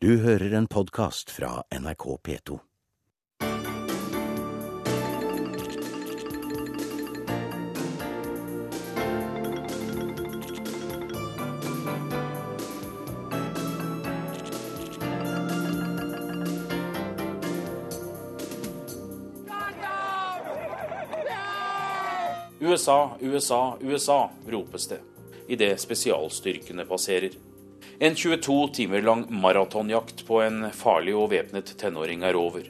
Du hører en podkast fra NRK P2. USA, USA, USA, ropes det idet spesialstyrkene passerer. En 22 timer lang maratonjakt på en farlig og væpnet tenåring er over.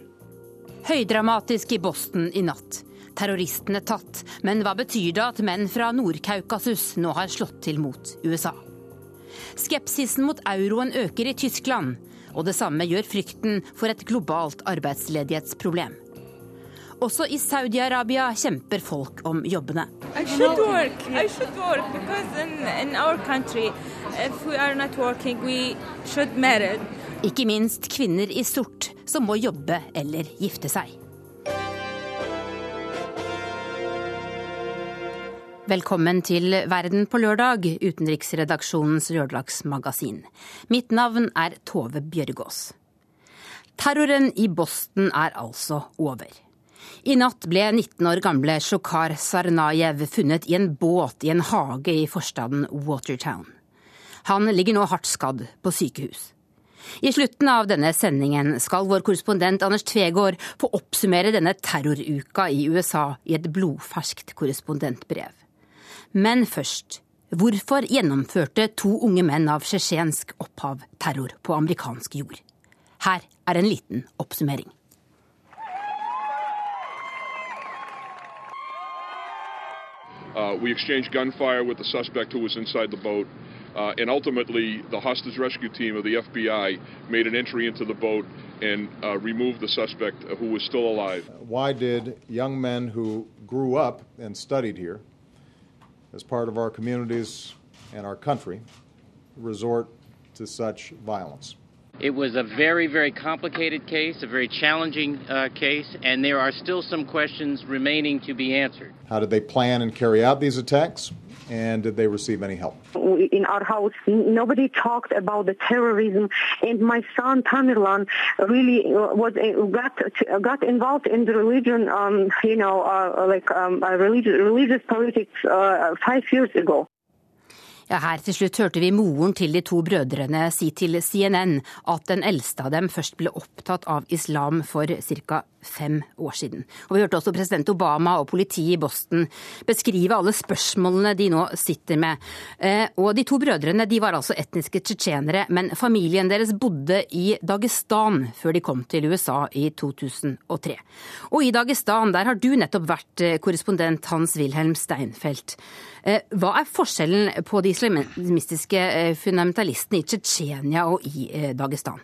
Høydramatisk i Boston i natt. Terroristene tatt, men hva betyr det at menn fra Nord-Kaukasus nå har slått til mot USA? Skepsisen mot euroen øker i Tyskland, og det samme gjør frykten for et globalt arbeidsledighetsproblem. Også i Saudi-Arabia kjemper folk om jobbene. Ikke minst kvinner i sort som må jobbe eller gifte seg. Velkommen til Verden på lørdag, utenriksredaksjonens lørdagsmagasin. Mitt navn er Tove Bjørgaas. Terroren i Boston er altså over. I natt ble 19 år gamle Shokar Sarnajev funnet i en båt i en hage i forstaden Watertown. Han ligger nå hardt skadd på sykehus. I slutten av denne sendingen skal vår korrespondent Anders Tvegård få oppsummere denne terroruka i USA i et blodferskt korrespondentbrev. Men først, hvorfor gjennomførte to unge menn av tsjetsjensk opphav terror på amerikansk jord? Her er en liten oppsummering. Uh, we exchanged gunfire with the suspect who. Uh, and ultimately, the hostage rescue team of the FBI made an entry into the boat and uh, removed the suspect who was still alive. Why did young men who grew up and studied here as part of our communities and our country resort to such violence? It was a very, very complicated case, a very challenging uh, case, and there are still some questions remaining to be answered. How did they plan and carry out these attacks? And did they receive any help? In our house, nobody talked about the terrorism, and my son Tamerlan really uh, was got got involved in the religion, um, you know, uh, like um, religious, religious politics uh, five years ago. Ja, her til slutt hørte vi moren til de to brødrene si til CNN at den eldste av dem først ble opptatt av islam for ca. fem år siden. Og Vi hørte også president Obama og politiet i Boston beskrive alle spørsmålene de nå sitter med. Eh, og De to brødrene de var altså etniske tsjetsjenere, men familien deres bodde i Dagestan før de kom til USA i 2003. Og i Dagestan der har du nettopp vært eh, korrespondent Hans-Wilhelm Steinfeld. Eh, hva er forskjellen på de islamistiske fundamentalistene i Tsjetsjenia og i Dagestan?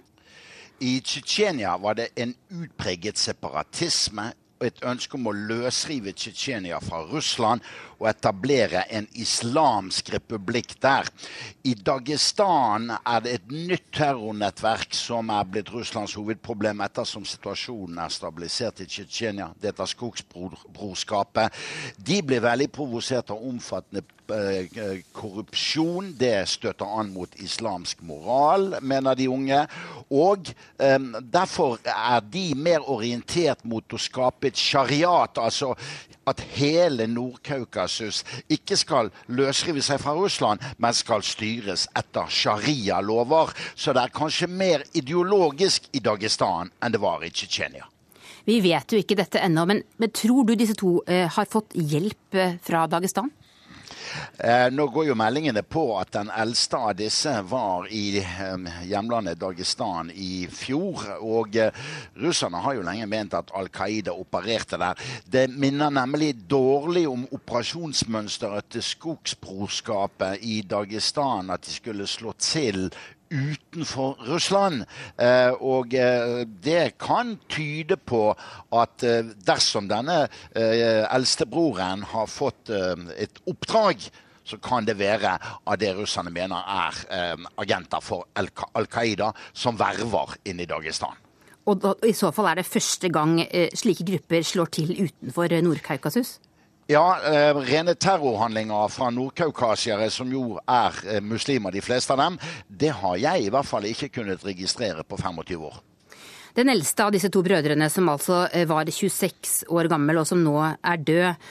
I Tsjetsjenia var det en utpreget separatisme og et ønske om å løsrive Tsjetsjenia fra Russland og etablere en islamsk republikk der. I Dagestan er det et nytt terrornettverk som er blitt Russlands hovedproblem ettersom situasjonen er stabilisert i Tsjetsjenia. Det heter Skogsbrorskapet. De blir veldig provosert av omfattende korrupsjon. Det støter an mot islamsk moral, mener de unge. Og um, derfor er de mer orientert mot å skape et shariat, altså at hele Nord-Kaukasus ikke skal løsrive seg fra Russland, men skal styres etter sharia-lover. Så det er kanskje mer ideologisk i Dagestan enn det var i Tsjetsjenia. Vi vet jo ikke dette ennå, men, men, tror du disse to eh, har fått hjelp eh, fra Dagestan? Eh, nå går jo meldingene på at den eldste av disse var i hjemlandet Dagestan i fjor. Og eh, russerne har jo lenge ment at Al Qaida opererte der. Det minner nemlig dårlig om operasjonsmønsteret til skogsbrorskapet i Dagestan. At de skulle slå til utenfor Russland. Eh, og eh, det kan tyde på at eh, dersom denne eldstebroren har fått et oppdrag så kan det være av det russerne mener er eh, agenter for Al Qaida som verver inn i Dagestan. Og da, I så fall er det første gang eh, slike grupper slår til utenfor Nord-Kaukasus? Ja, eh, rene terrorhandlinger fra nordkaukasiere, som jo er eh, muslimer, de fleste av dem, det har jeg i hvert fall ikke kunnet registrere på 25 år. Den eldste av disse to brødrene, som altså eh, var 26 år gammel og som nå er død,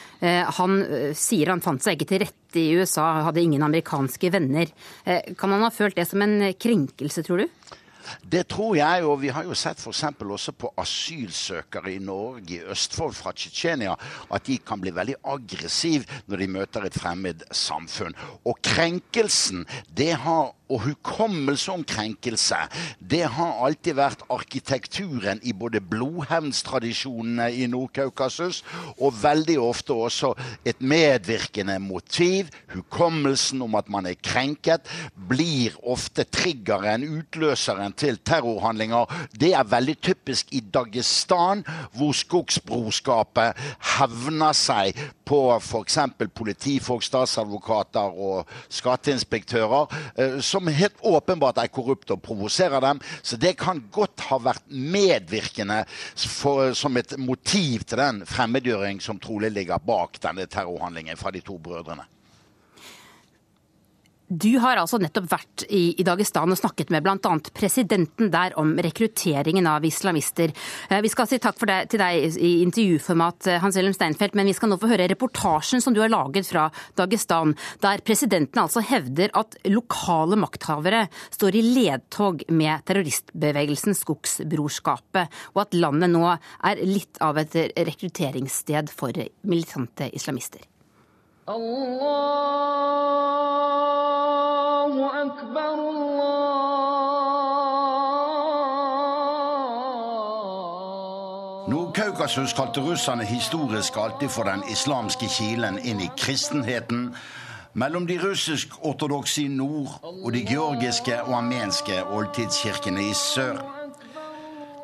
han sier han fant seg ikke til rette i USA, hadde ingen amerikanske venner. Kan han ha følt det som en krenkelse, tror du? Det tror jeg, og vi har jo sett f.eks. også på asylsøkere i Norge, i Østfold fra Tsjetsjenia, at de kan bli veldig aggressive når de møter et fremmed samfunn. Og krenkelsen, det har og hukommelse om krenkelse, det har alltid vært arkitekturen i både blodhevnstradisjonene i Nord-Kaukasus, og veldig ofte også et medvirkende motiv. Hukommelsen om at man er krenket, blir ofte triggeren, utløseren til terrorhandlinger. Det er veldig typisk i Dagestan, hvor skogsbrorskapet hevner seg på f.eks. politifolk, statsadvokater og skatteinspektører. Eh, som som helt åpenbart er korrupte og provoserer dem. Så det kan godt ha vært medvirkende for, som et motiv til den fremmedgjøring som trolig ligger bak denne terrorhandlingen fra de to brødrene. Du har altså nettopp vært i, i Dagestan og snakket med bl.a. presidenten der om rekrutteringen av islamister. Eh, vi skal si takk deg, til deg i intervjuformat, eh, Hans Wilhelm Steinfeld, men vi skal nå få høre reportasjen som du har laget fra Dagestan, der presidenten altså hevder at lokale makthavere står i ledtog med terroristbevegelsen Skogsbrorskapet, og at landet nå er litt av et rekrutteringssted for militante islamister. Allah Nord-Kaukasus kalte russerne historisk alltid for den islamske kilen inn i kristenheten mellom de russisk-ortodokse i nord og de georgiske og armenske oldtidskirkene i sør.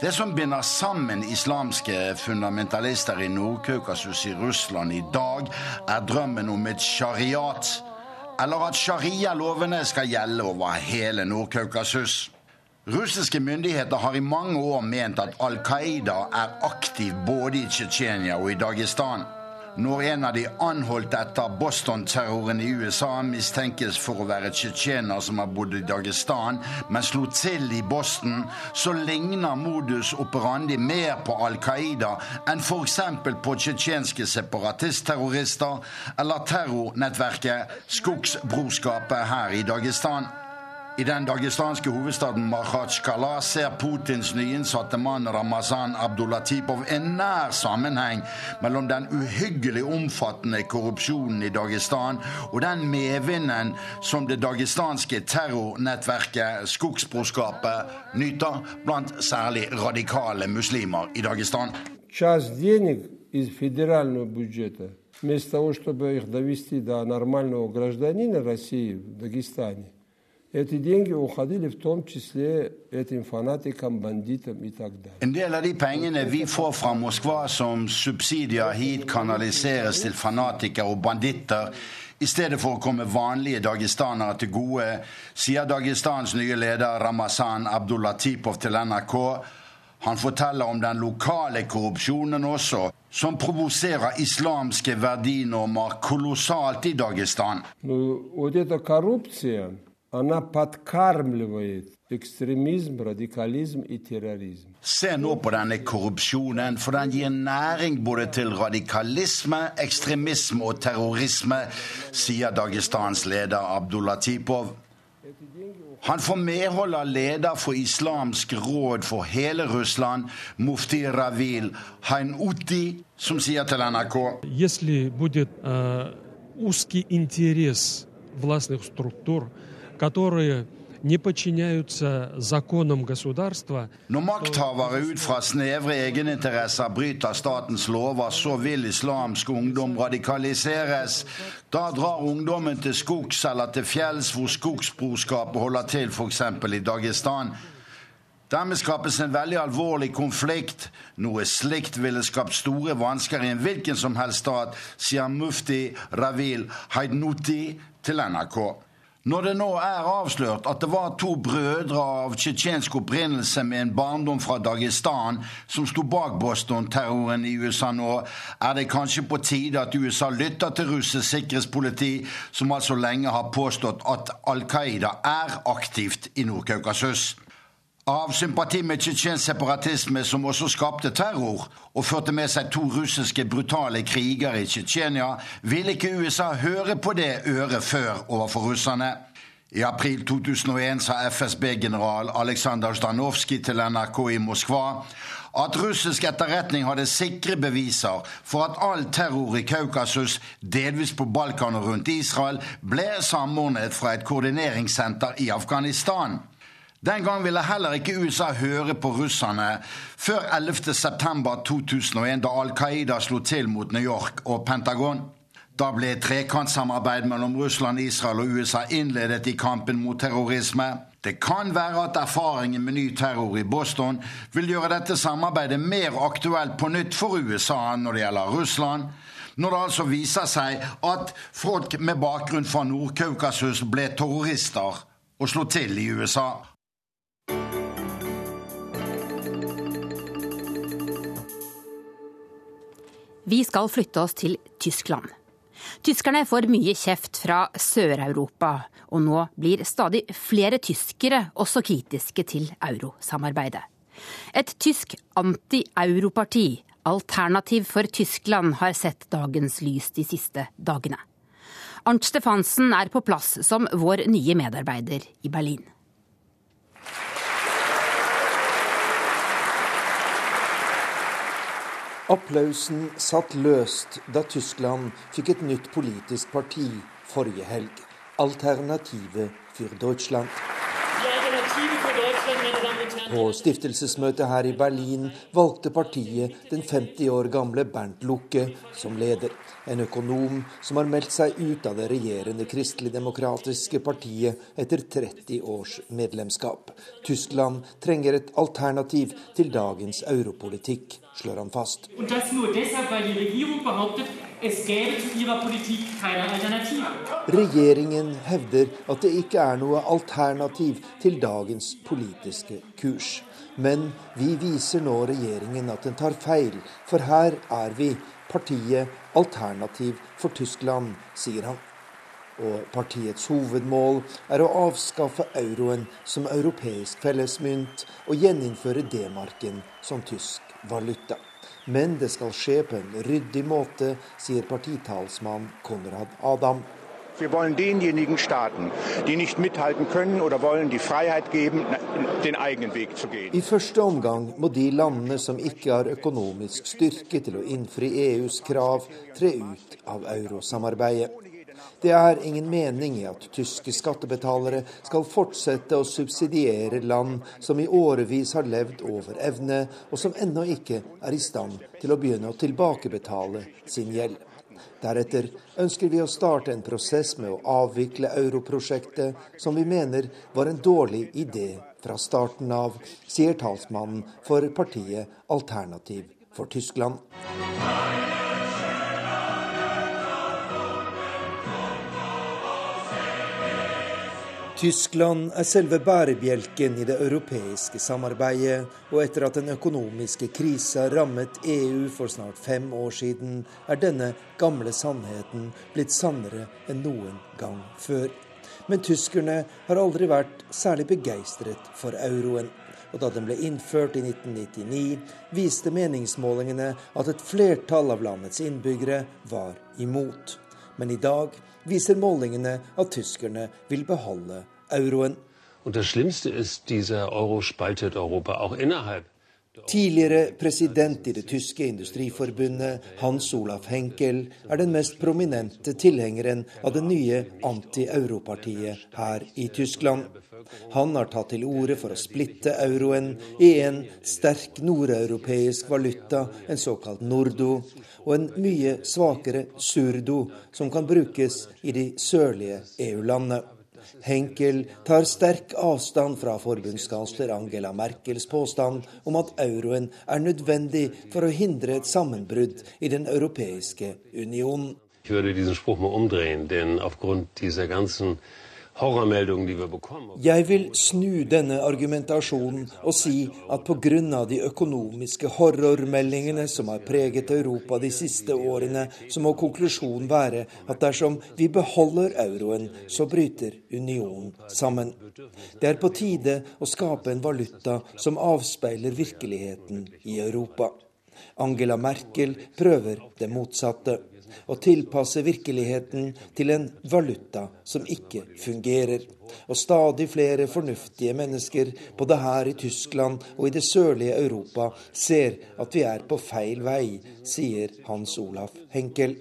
Det som binder sammen islamske fundamentalister i Nord-Kaukasus i Russland i dag, er drømmen om et shariat, eller at sharia-lovene skal gjelde over hele Nord-Kaukasus. Russiske myndigheter har i mange år ment at Al Qaida er aktiv både i Tsjetsjenia og i Dagestan. Når en av de anholdt etter Boston-terroren i USA mistenkes for å være tsjetsjener som har bodd i Dagestan, men slo til i Boston, så ligner modus operandi mer på Al Qaida enn f.eks. på tsjetsjenske separatistterrorister eller terrornettverket Skogsbrorskapet her i Dagestan. I den dagestanske hovedstaden Makhachkala ser Putins nyinnsatte mann Ramazan Abdulatipov en nær sammenheng mellom den uhyggelig omfattende korrupsjonen i Dagestan og den medvinden som det dagestanske terrornettverket Skogsbrorskapet nyter blant særlig radikale muslimer i Dagestan. Вместо того, чтобы их довести до нормального гражданина России в Дагестане, Эти деньги уходили в том числе этим фанатикам, бандитам и так далее. En del av de pengene vi får fra Moskva som subsidier hit, kanaliseres til fanatikere og banditter i stedet for å komme vanlige dagestanere til gode, sier Dagestans nye leder Ramazan Abdullatipov til NRK. Han forteller om den lokale korrupsjonen også, som provoserer islamske verdinormer kolossalt i Dagestan. Ну, вот эта коррупция, она подкармливает ekstremism, radikalism и terrorism. Se nå på denne korrupsjonen, for den gir næring både til radikalisme, ekstremisme og terrorisme, sier Dagestans leder Abdullah Tipov. Han får medhold av leder for Islamsk råd for hele Russland, mufti Ravil Hainuti, som sier til NRK Если будет э, узкий интерес властных структур которые не подчиняются законам государства. Når makthavere ut fra snevre egeninteresser bryter statens lover, så vil islamsk ungdom radikaliseres. Da drar ungdommen til skogs eller til fjells hvor skogsbrorskapet holder til, f.eks. i Dagestan. Dermed skapes en veldig alvorlig konflikt. Noe slikt ville skapt store vansker i en hvilken som helst stat, sier mufti Ravil Haidnuti til NRK. Når det nå er avslørt at det var to brødre av tsjetsjensk opprinnelse med en barndom fra Dagestan som sto bak Boston-terroren i USA nå, er det kanskje på tide at USA lytter til russisk sikkerhetspoliti, som altså lenge har påstått at Al Qaida er aktivt i Nord-Kaukasus. Av sympati med tsjetsjensk separatisme, som også skapte terror og førte med seg to russiske brutale kriger i Tsjetsjenia, ville ikke USA høre på det øret før overfor russerne. I april 2001 sa FSB-general Aleksandr Zdanovskij til NRK i Moskva at russisk etterretning hadde sikre beviser for at all terror i Kaukasus, delvis på Balkan og rundt Israel, ble samordnet fra et koordineringssenter i Afghanistan. Den gang ville heller ikke USA høre på russerne før 11.9.2001, da Al Qaida slo til mot New York og Pentagon. Da ble trekantsamarbeid mellom Russland, Israel og USA innledet i kampen mot terrorisme. Det kan være at erfaringen med ny terror i Boston vil gjøre dette samarbeidet mer aktuelt på nytt for USA når det gjelder Russland. Når det altså viser seg at folk med bakgrunn fra Nord-Kaukasus ble terrorister og slo til i USA. Vi skal flytte oss til Tyskland. Tyskerne får mye kjeft fra Sør-Europa, og nå blir stadig flere tyskere også kritiske til eurosamarbeidet. Et tysk anti-europarti, Alternativ for Tyskland, har sett dagens lys de siste dagene. Arnt Stefansen er på plass som vår nye medarbeider i Berlin. Applausen satt løst da Tyskland fikk et nytt politisk parti forrige helg. Alternativet für Deutschland. På stiftelsesmøtet her i Berlin valgte partiet den 50 år gamle Bernt Lucke som leder. En økonom som har meldt seg ut av det regjerende kristelig-demokratiske partiet etter 30 års medlemskap. Tyskland trenger et alternativ til dagens europolitikk, slår han fast. Und das nur deshalb, weil die Regierung behauptet, es gäbe zu ihrer Politik keine Alternative. Regjeringen hevder at det ikke er noe alternativ til dagens politiske kurs. Men vi viser nå regjeringen at den tar feil, for her er vi, partiet Alternativ for Tyskland, sier han. Og partiets hovedmål er å avskaffe euroen som europeisk fellesmynt og gjeninnføre D-marken som tysk valuta. Men det skal skje på en ryddig måte, sier partitalsmann Konrad Adam. Wir wollen denjenigen Staaten, die nicht mithalten können oder wollen, die Freiheit geben, den eigenen Weg zu gehen. I første omgang må de landene som ikke har økonomisk styrke til å innfri EUs krav, tre ut av eurosamarbeidet. Det er ingen mening i at tyske skattebetalere skal fortsette å subsidiere land som i årevis har levd over evne, og som ennå ikke er i stand til å begynne å tilbakebetale sin gjeld. Deretter ønsker vi å starte en prosess med å avvikle europrosjektet, som vi mener var en dårlig idé fra starten av, sier talsmannen for partiet Alternativ for Tyskland. Tyskland er selve bærebjelken i det europeiske samarbeidet, og etter at den økonomiske krisa rammet EU for snart fem år siden, er denne gamle sannheten blitt sannere enn noen gang før. Men tyskerne har aldri vært særlig begeistret for euroen. Og da den ble innført i 1999, viste meningsmålingene at et flertall av landets innbyggere var imot. Men i dag viser målingene at tyskerne vil beholde euroen. Tidligere president i det tyske industriforbundet, Hans Olaf Henkel, er den mest prominente tilhengeren av det nye anti-europartiet her i Tyskland. Han har tatt til orde for å splitte euroen i en sterk nordeuropeisk valuta, en såkalt nordo, og en mye svakere surdo, som kan brukes i de sørlige EU-landene. Henkel tar sterk avstand fra forbundskansler Angela Merkels påstand om at euroen er nødvendig for å hindre et sammenbrudd i Den europeiske unionen. Ich würde diesen Spruch mal umdrehen, denn aufgrund dieser ganzen Jeg vil snu denne argumentasjonen og si at pga. de økonomiske horrormeldingene som har preget Europa de siste årene, så må konklusjonen være at dersom vi beholder euroen, så bryter unionen sammen. Det er på tide å skape en valuta som avspeiler virkeligheten i Europa. Angela Merkel prøver det motsatte å tilpasse virkeligheten til en valuta som ikke fungerer. Og stadig flere fornuftige mennesker, både her i Tyskland og i det sørlige Europa, ser at vi er på feil vei, sier Hans Olaf Henkel.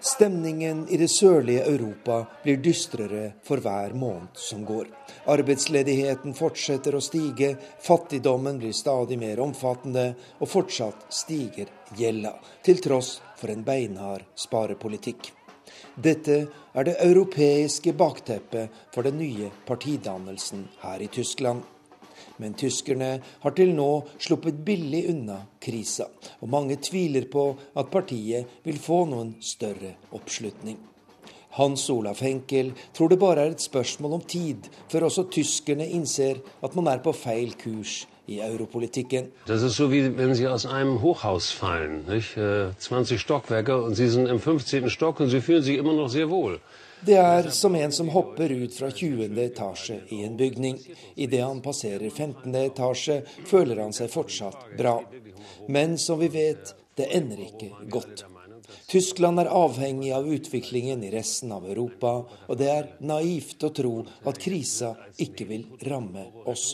Stemningen i det sørlige Europa blir dystrere for hver måned som går. Arbeidsledigheten fortsetter å stige, fattigdommen blir stadig mer omfattende, og fortsatt stiger gjelda, til tross for en beinhard sparepolitikk. Dette er det europeiske bakteppet for den nye partidannelsen her i Tyskland. Men tyskerne har til nå sluppet billig unna krisa, og mange tviler på at partiet vil få noen større oppslutning. Hans Olaf Henkel tror det bare er et spørsmål om tid før også tyskerne innser at man er på feil kurs i europolitikken. Det er som om Sie aus einem Hochhaus fallen, nicht? 20 äh, Stockwerke, und Sie sind im 15. Stock und Sie fühlen sich immer noch. Det er som en som hopper ut fra 20. etasje i en bygning. Idet han passerer 15. etasje, føler han seg fortsatt bra. Men som vi vet, det ender ikke godt. Tyskland er avhengig av utviklingen i resten av Europa, og det er naivt å tro at krisa ikke vil ramme oss.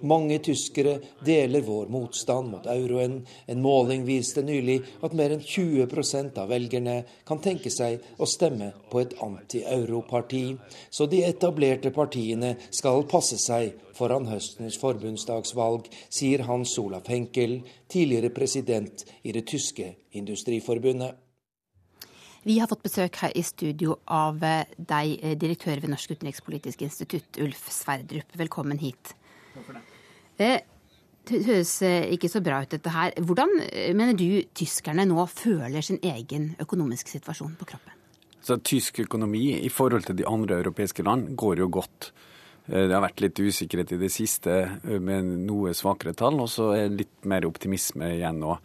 Mange tyskere deler vår motstand mot euroen. En måling viste nylig at mer enn 20% av velgerne kan tenke seg å stemme på et anti-europarti. Så de etablerte partiene skal passe seg foran høstens forbundsdagsvalg, sier Hans Olaf Henkel, tidligere president i det tyske industriforbundet. Vi har fått besøk her i studio av deg, eh, direktør ved Norsk utenrikspolitisk institutt, Ulf Sverdrup. Velkommen hit. Det. Eh, det høres ikke så bra ut, dette her. Hvordan mener du tyskerne nå føler sin egen økonomiske situasjon på kroppen? Så Tysk økonomi i forhold til de andre europeiske land går jo godt. Det har vært litt usikkerhet i det siste med noe svakere tall, og så er det litt mer optimisme igjen nå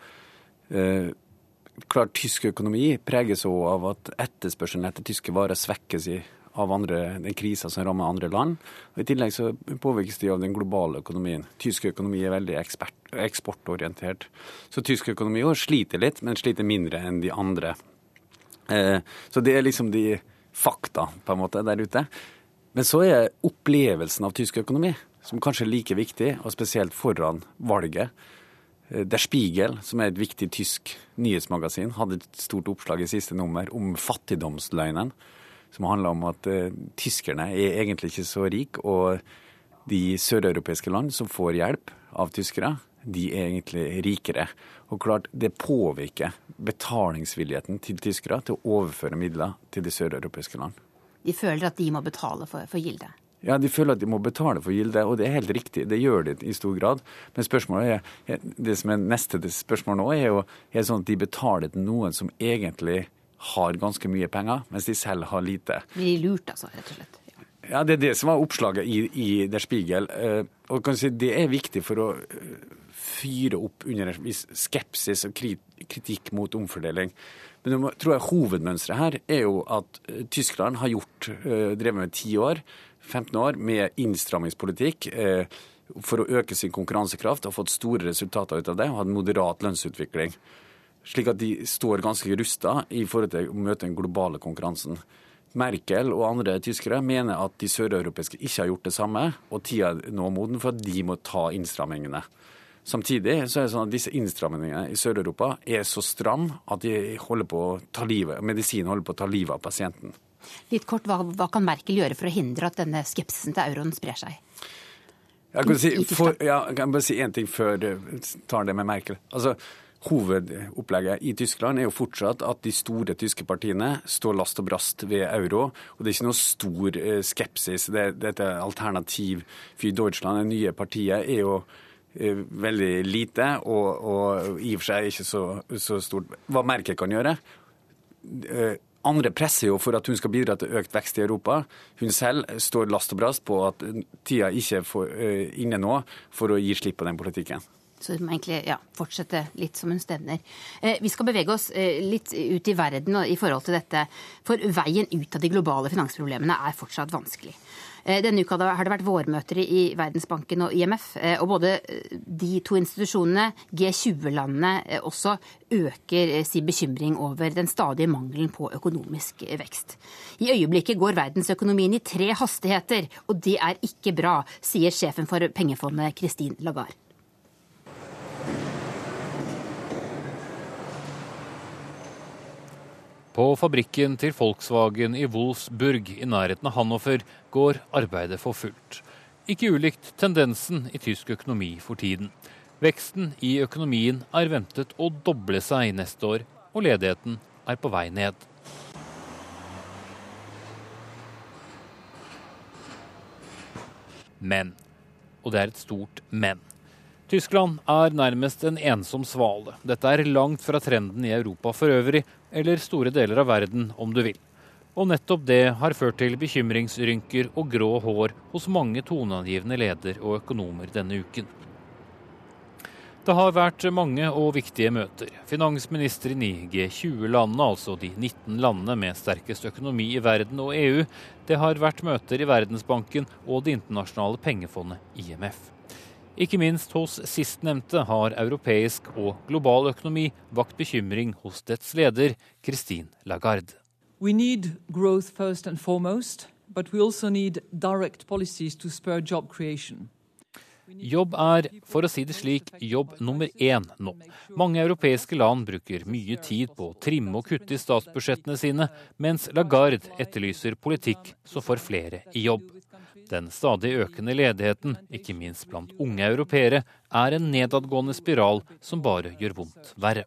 klart Tysk økonomi preges òg av at etterspørselen etter tyske varer svekkes i, av andre, den krisa som rammer andre land. Og I tillegg så påvirkes de av den globale økonomien. Tysk økonomi er veldig ekspert, eksportorientert. Så tysk økonomi også sliter litt, men sliter mindre enn de andre. Eh, så det er liksom de fakta på en måte der ute. Men så er opplevelsen av tysk økonomi, som kanskje er like viktig, og spesielt foran valget. Eh, Der Spiegel, som er et viktig tysk nyhetsmagasin, hadde et stort oppslag i siste nummer om fattigdomsløgnen. Som handla om at uh, tyskerne er egentlig ikke så rike, og de søreuropeiske land som får hjelp av tyskere, de er egentlig rikere. Og klart, det påvirker betalingsvilligheten til tyskere til å overføre midler til de søreuropeiske land. De føler at de må betale for, for gildet? Ja, De føler at de må betale for gilde, og det er helt riktig. Det gjør de i stor grad. Men spørsmålet er, det som er neste spørsmål nå, er jo er det sånn at de betaler til noen som egentlig har ganske mye penger, mens de selv har lite. Blir de lurt, altså, rett og slett? Ja, det er det som var oppslaget i, i Der Spiegel. Eh, og si, Det er viktig for å eh, fyre opp under en viss skepsis og kritikk mot omfordeling. Men jeg tror jeg hovedmønsteret her er jo at eh, Tyskland har gjort, drevet med ti år 15 år med innstrammingspolitikk eh, for å øke sin konkurransekraft, og fått store resultater ut av det, og hatt moderat lønnsutvikling. Slik at de står ganske rusta i forhold til å møte den globale konkurransen. Merkel og andre tyskere mener at de søreuropeiske ikke har gjort det samme, og tida er nå moden for at de må ta innstrammingene. Samtidig så er det sånn at disse innstrammingene i Sør-Europa er så stram at de holder på å ta livet, medisinen holder på å ta livet av pasienten. Litt kort, hva, hva, kan Merkel gjøre for å hindre at denne skepsisen til euroen sprer seg? Jeg kan, si, for, ja, jeg kan bare si én ting før du tar det med Merkel. Altså, Hovedopplegget i Tyskland er jo fortsatt at de store tyske partiene står last og brast ved euro. og Det er ikke noe stor eh, skepsis. Det, dette alternativ for Deutschland, det nye partiet, er jo veldig lite, og, og i og for seg ikke så, så stort. Hva Merkel kan gjøre? Andre presser jo for at hun skal bidra til økt vekst i Europa. Hun selv står last og brast på at tida ikke er inne nå for å gi slipp på den politikken. Må egentlig ja, fortsette litt som hun stevner. Eh, vi skal bevege oss eh, litt ut i verden i forhold til dette. For veien ut av de globale finansproblemene er fortsatt vanskelig. Eh, denne uka har det vært vårmøter i Verdensbanken og IMF. Eh, og både eh, de to institusjonene, G20-landene, også øker sin bekymring over den stadige mangelen på økonomisk vekst. I øyeblikket går verdensøkonomien i tre hastigheter, og det er ikke bra, sier sjefen for pengefondet Christine Lagarde. På fabrikken til Volkswagen i Wolfsburg i nærheten av Hannover går arbeidet for fullt. Ikke ulikt tendensen i tysk økonomi for tiden. Veksten i økonomien er ventet å doble seg neste år, og ledigheten er på vei ned. Men, og det er et stort men. Tyskland er nærmest en ensom svale. Dette er langt fra trenden i Europa for øvrig, eller store deler av verden, om du vil. Og nettopp det har ført til bekymringsrynker og grå hår hos mange toneangivende leder og økonomer denne uken. Det har vært mange og viktige møter. Finansministeren i G20-landene, altså de 19 landene med sterkest økonomi i verden, og EU. Det har vært møter i Verdensbanken og Det internasjonale pengefondet, IMF. Ikke minst hos sistnevnte har europeisk og global økonomi vakt bekymring hos dets leder, Christine Lagarde. We need growth first and foremost, but we also need direct policies to spur job creation. Jobb er, for å si det slik, jobb nummer én nå. Mange europeiske land bruker mye tid på å trimme og kutte i statsbudsjettene sine, mens Lagarde etterlyser politikk som får flere i jobb. Den stadig økende ledigheten, ikke minst blant unge europeere, er en nedadgående spiral som bare gjør vondt verre.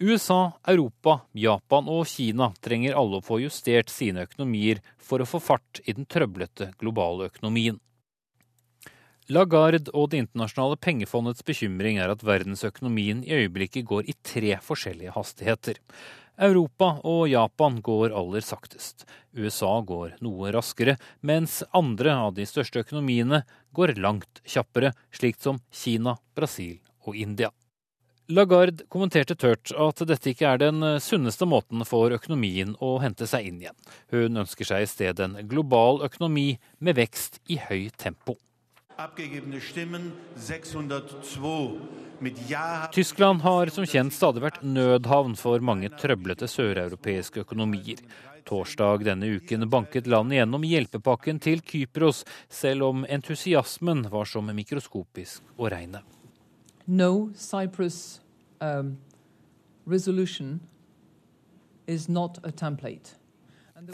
USA, Europa, Japan og Kina trenger alle å få justert sine økonomier for å få fart i den trøblete globale økonomien. Lagarde og Det internasjonale pengefondets bekymring er at verdensøkonomien i øyeblikket går i tre forskjellige hastigheter. Europa og Japan går aller saktest. USA går noe raskere, mens andre av de største økonomiene går langt kjappere, slik som Kina, Brasil og India. Lagarde kommenterte tørt at dette ikke er den sunneste måten for økonomien å hente seg inn igjen. Hun ønsker seg i stedet en global økonomi med vekst i høy tempo. Tyskland har som kjent stadig vært nødhavn for mange trøblete søreuropeiske økonomier. Torsdag denne uken banket landet gjennom hjelpepakken til Kypros, selv om entusiasmen var som mikroskopisk å regne. No Cyprus um, resolution is not a template.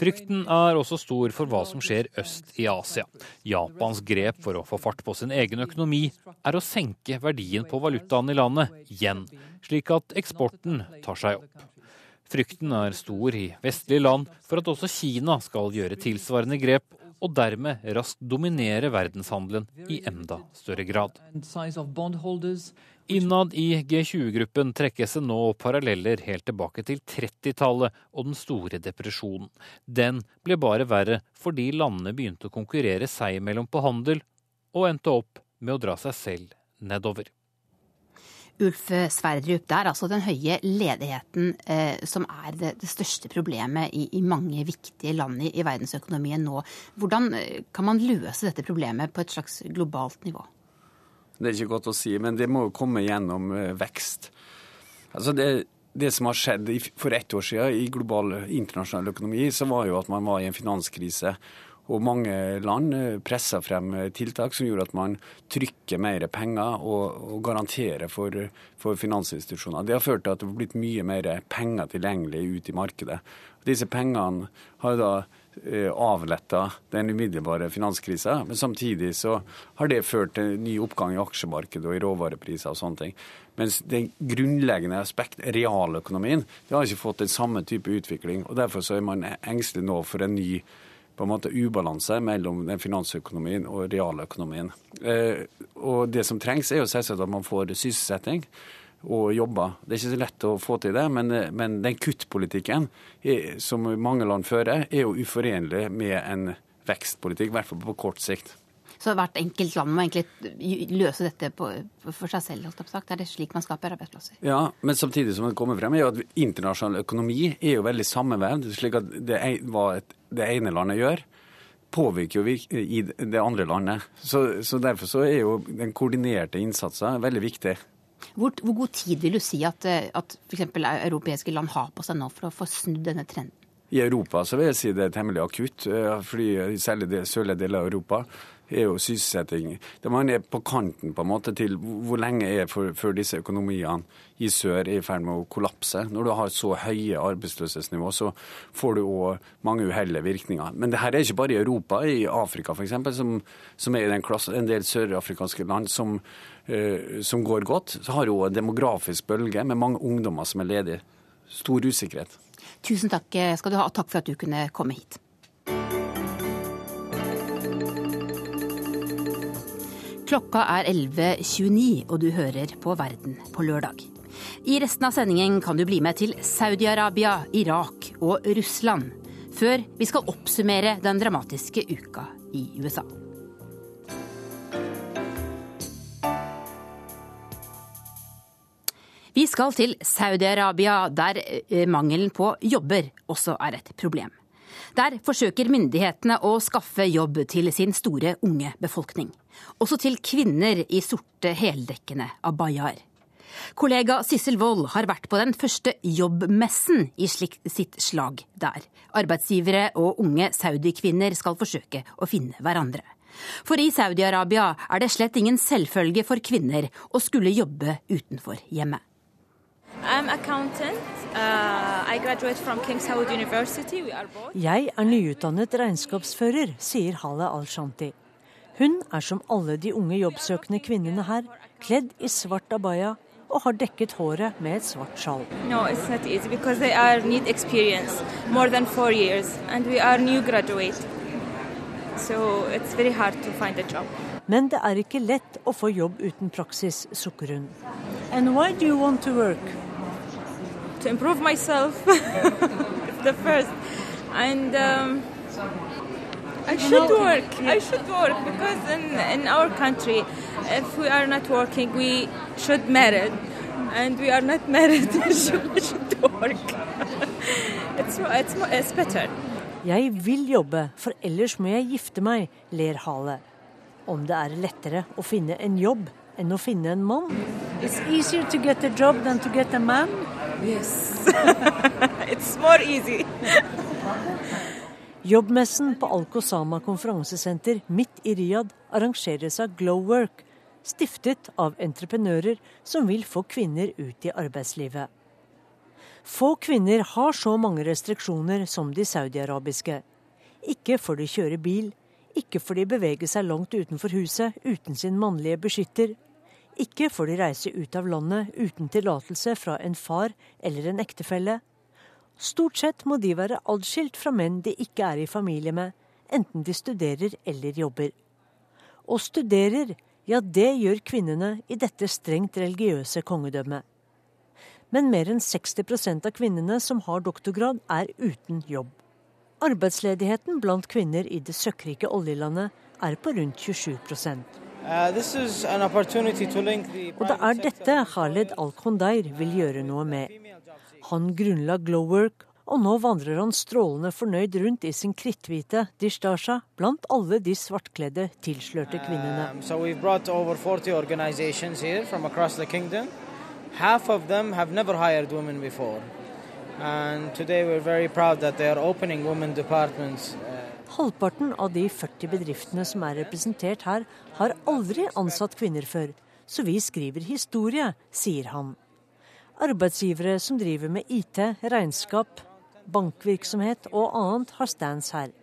Frykten er også stor for hva som skjer øst i Asia. Japans grep for å få fart på sin egen økonomi er å senke verdien på valutaen i landet igjen, slik at eksporten tar seg opp. Frykten er stor i vestlige land for at også Kina skal gjøre tilsvarende grep, og dermed raskt dominere verdenshandelen i enda større grad. Innad i G20-gruppen trekkes det nå paralleller helt tilbake til 30-tallet og den store depresjonen. Den ble bare verre fordi landene begynte å konkurrere seg imellom på handel, og endte opp med å dra seg selv nedover. Ulf Sverdrup, det er altså den høye ledigheten eh, som er det, det, største problemet i, i mange viktige land i, i verdensøkonomien nå. Hvordan eh, kan man løse dette problemet på et slags globalt nivå? Det er ikke godt å si, men det må jo komme gjennom eh, vekst. Altså det, det som har skjedd for ett år siden i global internasjonal økonomi, så var jo at man var i en finanskrise. Og mange land eh, pressa frem eh, tiltak som gjorde at man trykker mer penger og, og garanterer for, for, finansinstitusjoner. Det har ført til at det har blitt mye mer penger tilgjengelig ut i markedet. Disse pengene har da Eh, avletta den umiddelbare finanskrisa. Men samtidig så har det ført til ny oppgang i aksjemarkedet og i råvarepriser og sånne ting. Mens det grunnleggende aspekt, realøkonomien, det har ikke fått den samme type utvikling. og Derfor så er man engstelig nå for en ny på en måte ubalanse mellom den finansøkonomien og realøkonomien. Eh, og Det som trengs, er jo selvsagt at man får sysselsetting og jobber. Det er ikke så lett å få til det, men, men den kuttpolitikken er, som mange land fører, er jo uforenlig med en vekstpolitikk, i hvert fall på kort sikt. Så hvert enkelt land må egentlig løse dette på, for seg selv? sagt. Er det slik man skaper arbeidsplasser? Ja, men samtidig som det kommer frem, er jo at internasjonal økonomi er jo veldig sammenvevd. slik at det, hva det ene landet gjør, påvirker jo i det andre landet. Så, så Derfor så er jo den koordinerte innsatsen veldig viktig. Hvor, hvor, god tid vil du si at, at f.eks. europeiske land har på seg nå for å få snudd denne trenden? I Europa så vil jeg si det er temmelig akutt, eh, fordi særlig det sørlige deler av Europa er jo sysselsetting. Man er på kanten på en måte til hvor lenge er før disse økonomiene i sør er i ferd med å kollapse. Når du har så høye arbeidsløshetsnivå, så får du òg mange uheldige virkninger. Men det her er ikke bare i Europa. I Afrika f.eks., som, som er i en del sørafrikanske land som, uh, som går godt, så har jo en demografisk bølge med mange ungdommer som er ledige. Stor usikkerhet. Tusen takk skal du ha, og takk for at du kunne komme hit. Klokka er 11.29, og du hører på Verden på lørdag. I resten av sendingen kan du bli med til Saudi-Arabia, Irak og Russland. Før vi skal oppsummere den dramatiske uka i USA. Vi skal til Saudi-Arabia, der eh, mangelen på jobber også er et problem. Der forsøker myndighetene å skaffe jobb til sin store unge befolkning. Også til kvinner i sorte heldekkende abayaer. Kollega Sissel Wold har vært på den første jobbmessen i sitt slag der. Arbeidsgivere og unge saudikvinner skal forsøke å finne hverandre. For i Saudi-Arabia er det slett ingen selvfølge for kvinner å skulle jobbe utenfor hjemmet. Uh, Jeg er nyutdannet regnskapsfører, sier Hale Al-Shanti. Hun er som alle de unge jobbsøkende kvinnene her, kledd i svart abaya og har dekket håret med et svart sjal. No, Men det er ikke lett å få jobb uten praksis, sukker hun. And why do you want to work? To improve myself. the first, and um, I should work. I should work because in in our country, if we are not working, we should married, and we are not married. we should work. it's, it's, it's better. Jeg vil jobbe, for ellers må jeg gifte meg, ler Hale. Om det er lettere å finne en jobb enn å finne en mann? It's easier to get a job than to get a man. Yes. It's more easy. Jobbmessen på Al-Kosama konferansesenter midt i Riyadh arrangeres av Glowwork, stiftet av entreprenører som vil få kvinner ut i arbeidslivet. Få kvinner har så mange restriksjoner som de saudiarabiske. Ikke får de kjøre bil, ikke får de bevege seg langt utenfor huset uten sin mannlige beskytter, ikke får de reise ut av landet uten tillatelse fra en far eller en ektefelle. Stort sett må de være adskilt fra menn de ikke er i familie med, enten de studerer eller jobber. Og studerer, ja det gjør kvinnene i dette strengt religiøse kongedømmet. Men mer enn 60% av kvinnene som har doktorgrad, er uten jobb. Arbeidsledigheten blant kvinner i det søkkrike oljelandet er på rundt 27 Uh, Og det er dette Khaled Al-Kondair vil gjøre noe med. Han grunnla Glowwork, og nå vandrer han strålende fornøyd rundt i sin kritthvite distasja blant alle de svartkledde, tilslørte kvinnene. Um, so we've brought over 40 organizations here from across the kingdom. Half of them have never hired women before. And today we're very proud that they are opening women departments uh, Halvparten av de 40 bedriftene som er representert her, har aldri ansatt kvinner før, så vi skriver historie, sier han. Arbeidsgivere som driver med IT, regnskap, bankvirksomhet og annet, har stands her.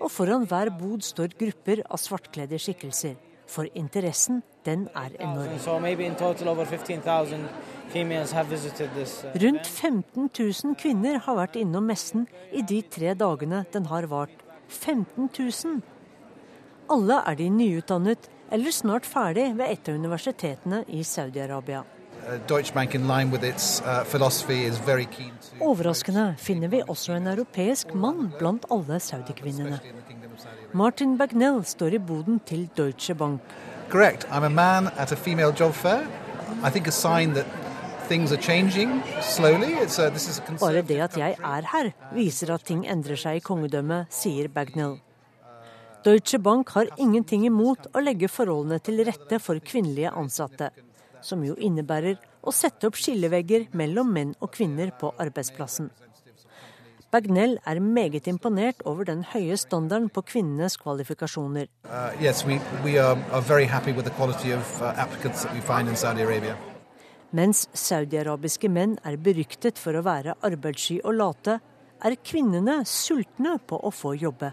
Og foran hver bod står grupper av svartkledde skikkelser. For interessen, den er enorm. Rundt 15 000 kvinner har vært innom messen i de tre dagene den har vart 15 000. Alle er de nyutdannet eller snart ferdig ved et av universitetene i Saudi-Arabia. Overraskende finner vi også en europeisk mann blant alle saudikvinnene. Martin Bagnell står i boden til Deutsche Bank. Correct. I'm a man at a female job fair. I think a sign that a Bare det at jeg er her, viser at ting endrer seg i kongedømmet, sier Bagnell. Deutsche Bank har ingenting imot å legge forholdene til rette for kvinnelige ansatte, som jo innebærer å sette opp skillevegger mellom menn og kvinner på arbeidsplassen. Bagnell er meget imponert over den høye standarden på kvinnenes kvalifikasjoner. Uh, yes, we, we are, are Mens saudiarabiske menn er beryktet for å være arbeidssky og late, er kvinnene sultne på å få jobbe.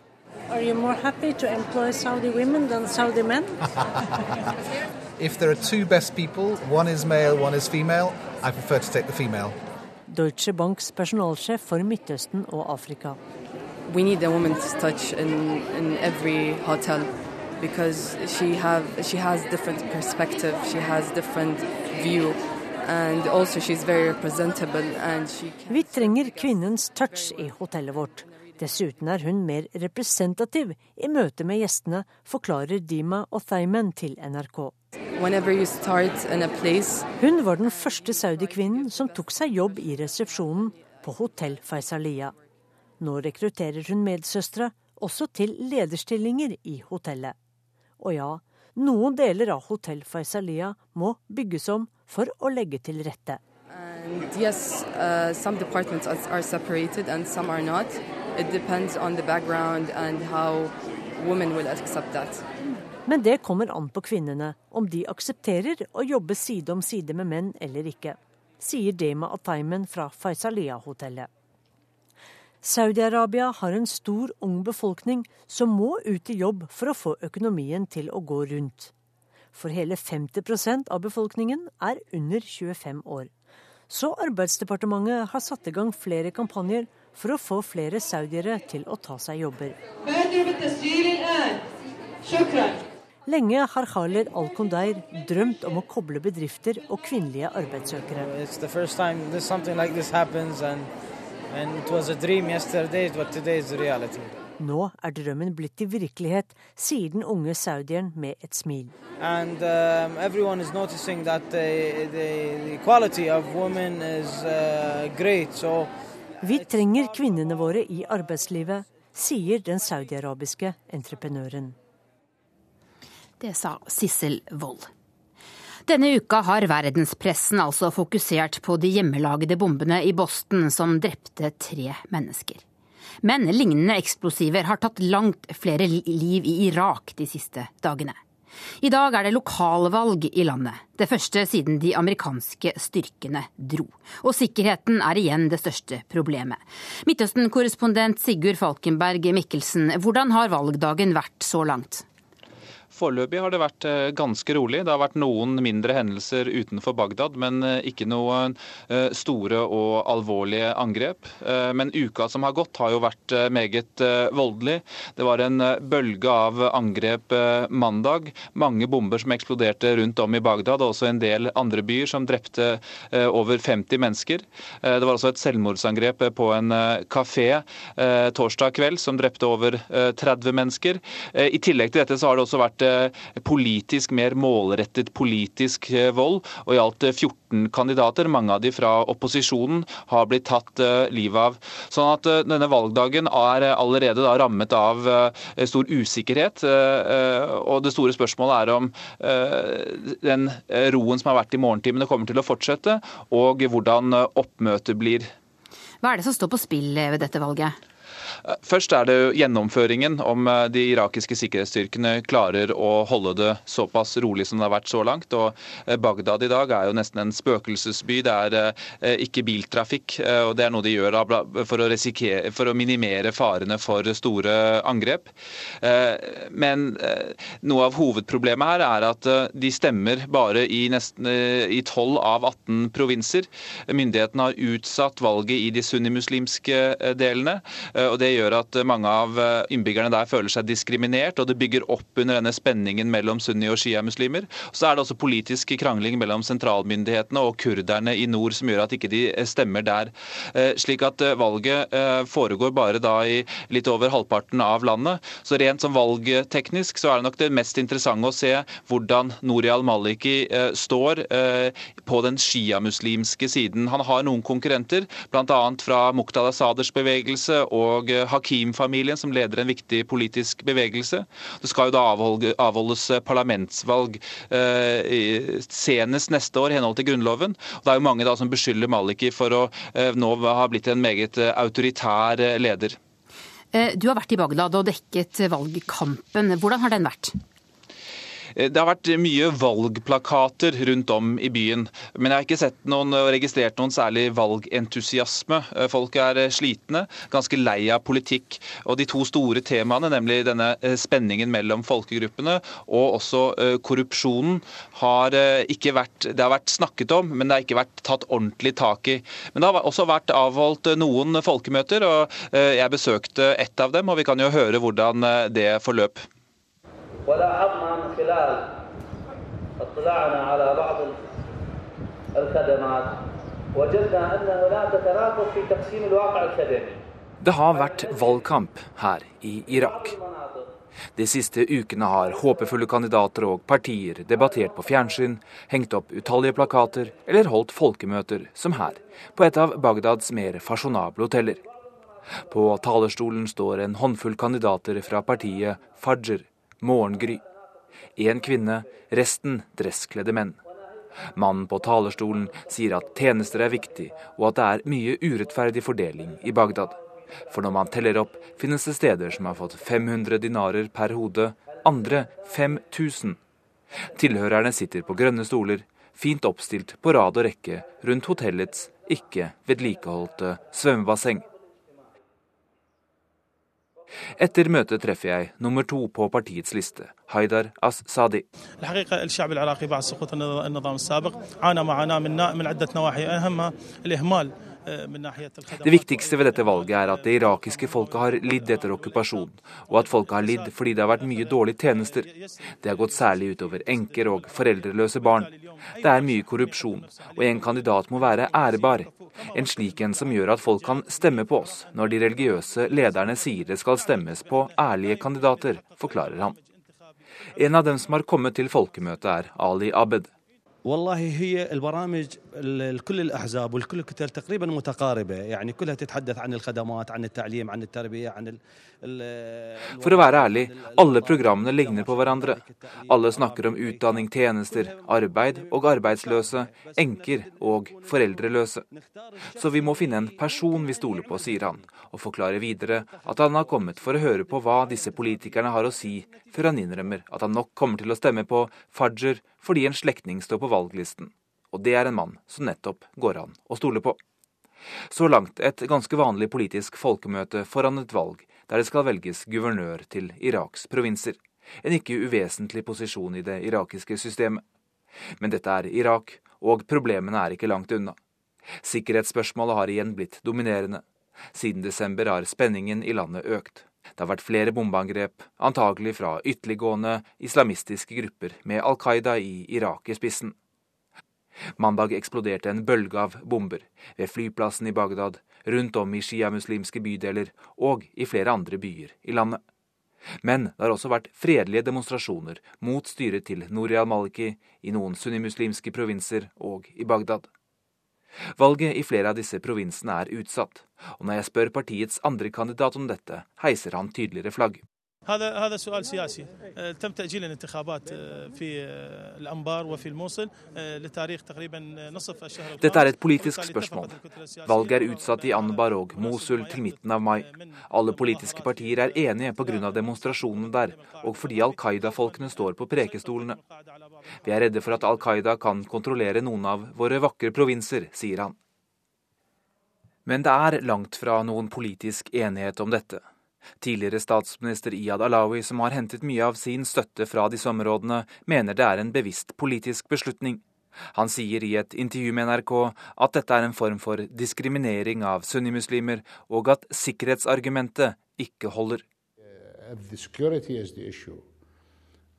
Are you more happy to employ Saudi women than Saudi men? if there are two best people, one is male, one is female, I prefer to take the female. Deutsche Banks personalsjef for Midtøsten og Afrika. We need a woman's touch in, in every hotel because she have she has different perspective, she has different view. And also she's very representable and she Vi trenger kvinnens touch i hotellet vårt. Dessuten er hun mer representativ i møte med gjestene, forklarer Dima Othaimen til NRK. Hun var den første saudikvinnen som tok seg jobb i resepsjonen på Hotell Faisalia. Nå rekrutterer hun medsøstre, også til lederstillinger i hotellet. Og ja, noen deler av Hotell Faisalia må bygges om for å legge til rette. And yes, uh, some departments are separated and some are not. It depends on the background and how women will accept that. Men det kommer an på kvinnene, om de aksepterer å jobbe side om side med menn eller ikke, sier Dema Ataimen fra Faisalia-hotellet. Saudi-Arabia har en stor, ung befolkning som må ut i jobb for å få økonomien til å gå rundt. For hele 50% av befolkningen er under 25 år. Så Arbeidsdepartementet har satt i gang flere kampanjer for å få flere saudiere til å ta seg jobber. Lenge har Khaled al-Kondair drømt om å koble bedrifter og kvinnelige arbeidssøkere. Nå er drømmen blitt til virkelighet, sier den unge saudieren med et smil. And, um, the, the, the vi trenger kvinnene våre i arbeidslivet, sier den saudiarabiske entreprenøren. Det sa Sissel Wold. Denne uka har verdenspressen altså fokusert på de hjemmelagde bombene i Boston som drepte tre mennesker. Men lignende eksplosiver har tatt langt flere liv i Irak de siste dagene. I dag er det lokalvalg i landet, det første siden de amerikanske styrkene dro. Og sikkerheten er igjen det største problemet. Midtøsten-korrespondent Sigurd Falkenberg Mikkelsen, hvordan har valgdagen vært så langt? Foreløpig har det vært eh, ganske rolig. Det har vært noen mindre hendelser utenfor Bagdad, men eh, ikke noen eh, store og alvorlige angrep. Men uka som har gått har jo vært meget voldelig. Det var en bølge av angrep mandag. Mange bomber som eksploderte rundt om i Bagdad, og også en del andre byer som drepte over 50 mennesker. Det var også et selvmordsangrep på en kafé torsdag kveld som drepte over 30 mennesker. I tillegg til dette så har det også vært politisk, mer målrettet politisk eh, vold. Og i alt 14 eh, kandidater, mange av de fra opposisjonen, har blitt tatt livet av. Sånn at denne valgdagen er allerede da rammet av stor usikkerhet. Og det store spørsmålet er om den roen som har vært i morgentimene kommer til å fortsette, og hvordan oppmøtet blir. Hva er det som står på spill ved dette valget? Først er det gjennomføringen, om eh, de irakiske sikkerhetsstyrkene klarer å holde det såpass rolig som det har vært så langt. Og eh, Bagdad i dag er jo nesten en spøkelsesby. Det er eh, ikke biltrafikk, og det er noe de gjør for å, for å minimere farene for store angrep. Men noe av hovedproblemet her er at de stemmer bare i nesten i 12 av 18 provinser. Myndighetene har utsatt valget i de sunnimuslimske delene. Og og Det gjør at mange av innbyggerne der føler seg diskriminert, og det bygger opp under denne spenningen mellom sunni- og sjiamuslimer. Så er det også politisk krangling mellom sentralmyndighetene og kurderne i nord som gjør at ikke de stemmer der. Slik at valget foregår bare da i litt over halvparten av landet. Så rent som valgteknisk så er det nok det mest interessante å se hvordan Nouri al-Maliki står på den sjiamuslimske siden. Han har noen konkurrenter, bl.a. fra Muqtada Saders bevegelse og Hakim-familien, som leder en viktig politisk bevegelse. Det skal jo da avholdes parlamentsvalg eh, senest neste år i henhold til Grunnloven. Det er jo mange da som beskylder Maliki for å eh, nå ha blitt en meget eh, autoritær leder. Du har vært i Bagdad og dekket valgkampen. Hvordan har den vært? Eh, det har vært mye valgplakater rundt om i byen, men jeg har ikke sett noen registrert noen særlig valgentusiasme. Eh, folk er eh, slitne, ganske lei av politikk. Og de to store temaene, nemlig denne spenningen mellom folkegruppene og også korrupsjonen, har ikke vært Det har vært snakket om, men det har ikke vært tatt ordentlig tak i. Men det har også vært avholdt noen folkemøter, og jeg besøkte ett av dem, og vi kan jo høre hvordan det forløp. ولاحظنا من خلال اطلاعنا على بعض الخدمات وجدنا ان هناك تناقض في تقسيم الواقع الخدمي. Det har vært valgkamp her i Irak. De siste ukene har håpefulle kandidater og partier debattert på fjernsyn, hengt opp utallige plakater eller holdt folkemøter, som her, på et av Bagdads mer fasjonable hoteller. På talerstolen står en håndfull kandidater fra partiet Fajr, morgengry. Én kvinne, resten dresskledde menn. Mannen på talerstolen sier at tjenester er viktig, og at det er mye urettferdig fordeling i Bagdad. For når man teller opp, finnes det steder som har fått 500 dinarer per hode, andre 5000. Tilhørerne sitter på grønne stoler, fint oppstilt på rad og rekke rundt hotellets ikke vedlikeholdte svømmebasseng. Etter møtet treffer jeg nummer to på partiets liste, Haidar As-Sadi. الحقيقة الشعب العراقي بعد سقوط النظام السابق عانى معاناة من من عدة نواحي أهمها الإهمال Det viktigste ved dette valget er at det irakiske folket har lidd etter okkupasjon, og at folket har lidd fordi det har vært mye dårlige tjenester. Det har gått særlig utover enker og foreldreløse barn. Det er mye korrupsjon, og en kandidat må være ærbar. En slik en som gjør at folk kan stemme på oss når de religiøse lederne sier det skal stemmes på ærlige kandidater, forklarer han. En av dem som har kommet til folkemøtet, er Ali Abed. والله هي البرامج كل الاحزاب والكل الكتل تقريبا متقاربه يعني كلها تتحدث عن الخدمات عن التعليم عن التربيه عن For å være ærlig, alle programmene ligner på hverandre. Alle snakker om utdanning, tjenester, arbeid og arbeidsløse, enker og foreldreløse. Så vi må finne en person vi stoler på, sier han, og forklarer videre at han har kommet for å høre på hva disse politikerne har å si, før han innrømmer at han nok kommer til å stemme på Fajr fordi en slektning står på valglisten. Og det er en mann som nettopp går an å stole på. Så langt et ganske vanlig politisk folkemøte foran et valg der det skal velges guvernør til Iraks provinser. En ikke uvesentlig posisjon i det irakiske systemet. Men dette er Irak, og problemene er ikke langt unna. Sikkerhetsspørsmålet har igjen blitt dominerende. Siden desember har spenningen i landet økt. Det har vært flere bombeangrep, antagelig fra ytterliggående islamistiske grupper med Al Qaida i Irak i spissen. Mandag eksploderte en bølge av bomber ved flyplassen i Bagdad, rundt om i sjiamuslimske bydeler og i flere andre byer i landet. Men det har også vært fredelige demonstrasjoner mot styret til Nouri al-Maliki i noen sunnimuslimske provinser og i Bagdad. Valget i flere av disse provinsene er utsatt, og når jeg spør partiets andre kandidat om dette, heiser han tydeligere flagg. هذا هذا سؤال سياسي تم تأجيل الانتخابات في الأنبار وفي الموصل لتاريخ تقريبا نصف الشهر Dette er et politisk spørsmål. Valget er utsatt i Anbar og Mosul til midten av mai. Alle politiske partier er enige pga. demonstrasjonene der, og fordi Al Qaida-folkene står på prekestolene. Vi er redde for at Al Qaida kan kontrollere noen av våre vakre provinser, sier han. Men det er langt fra noen politisk enighet om dette. Tidligere statsminister Iyad Alawi, som har hentet mye av sin støtte fra disse områdene, mener det er en bevisst politisk beslutning. Han sier i et intervju med NRK at dette er en form for diskriminering av sunnimuslimer, og at sikkerhetsargumentet ikke holder.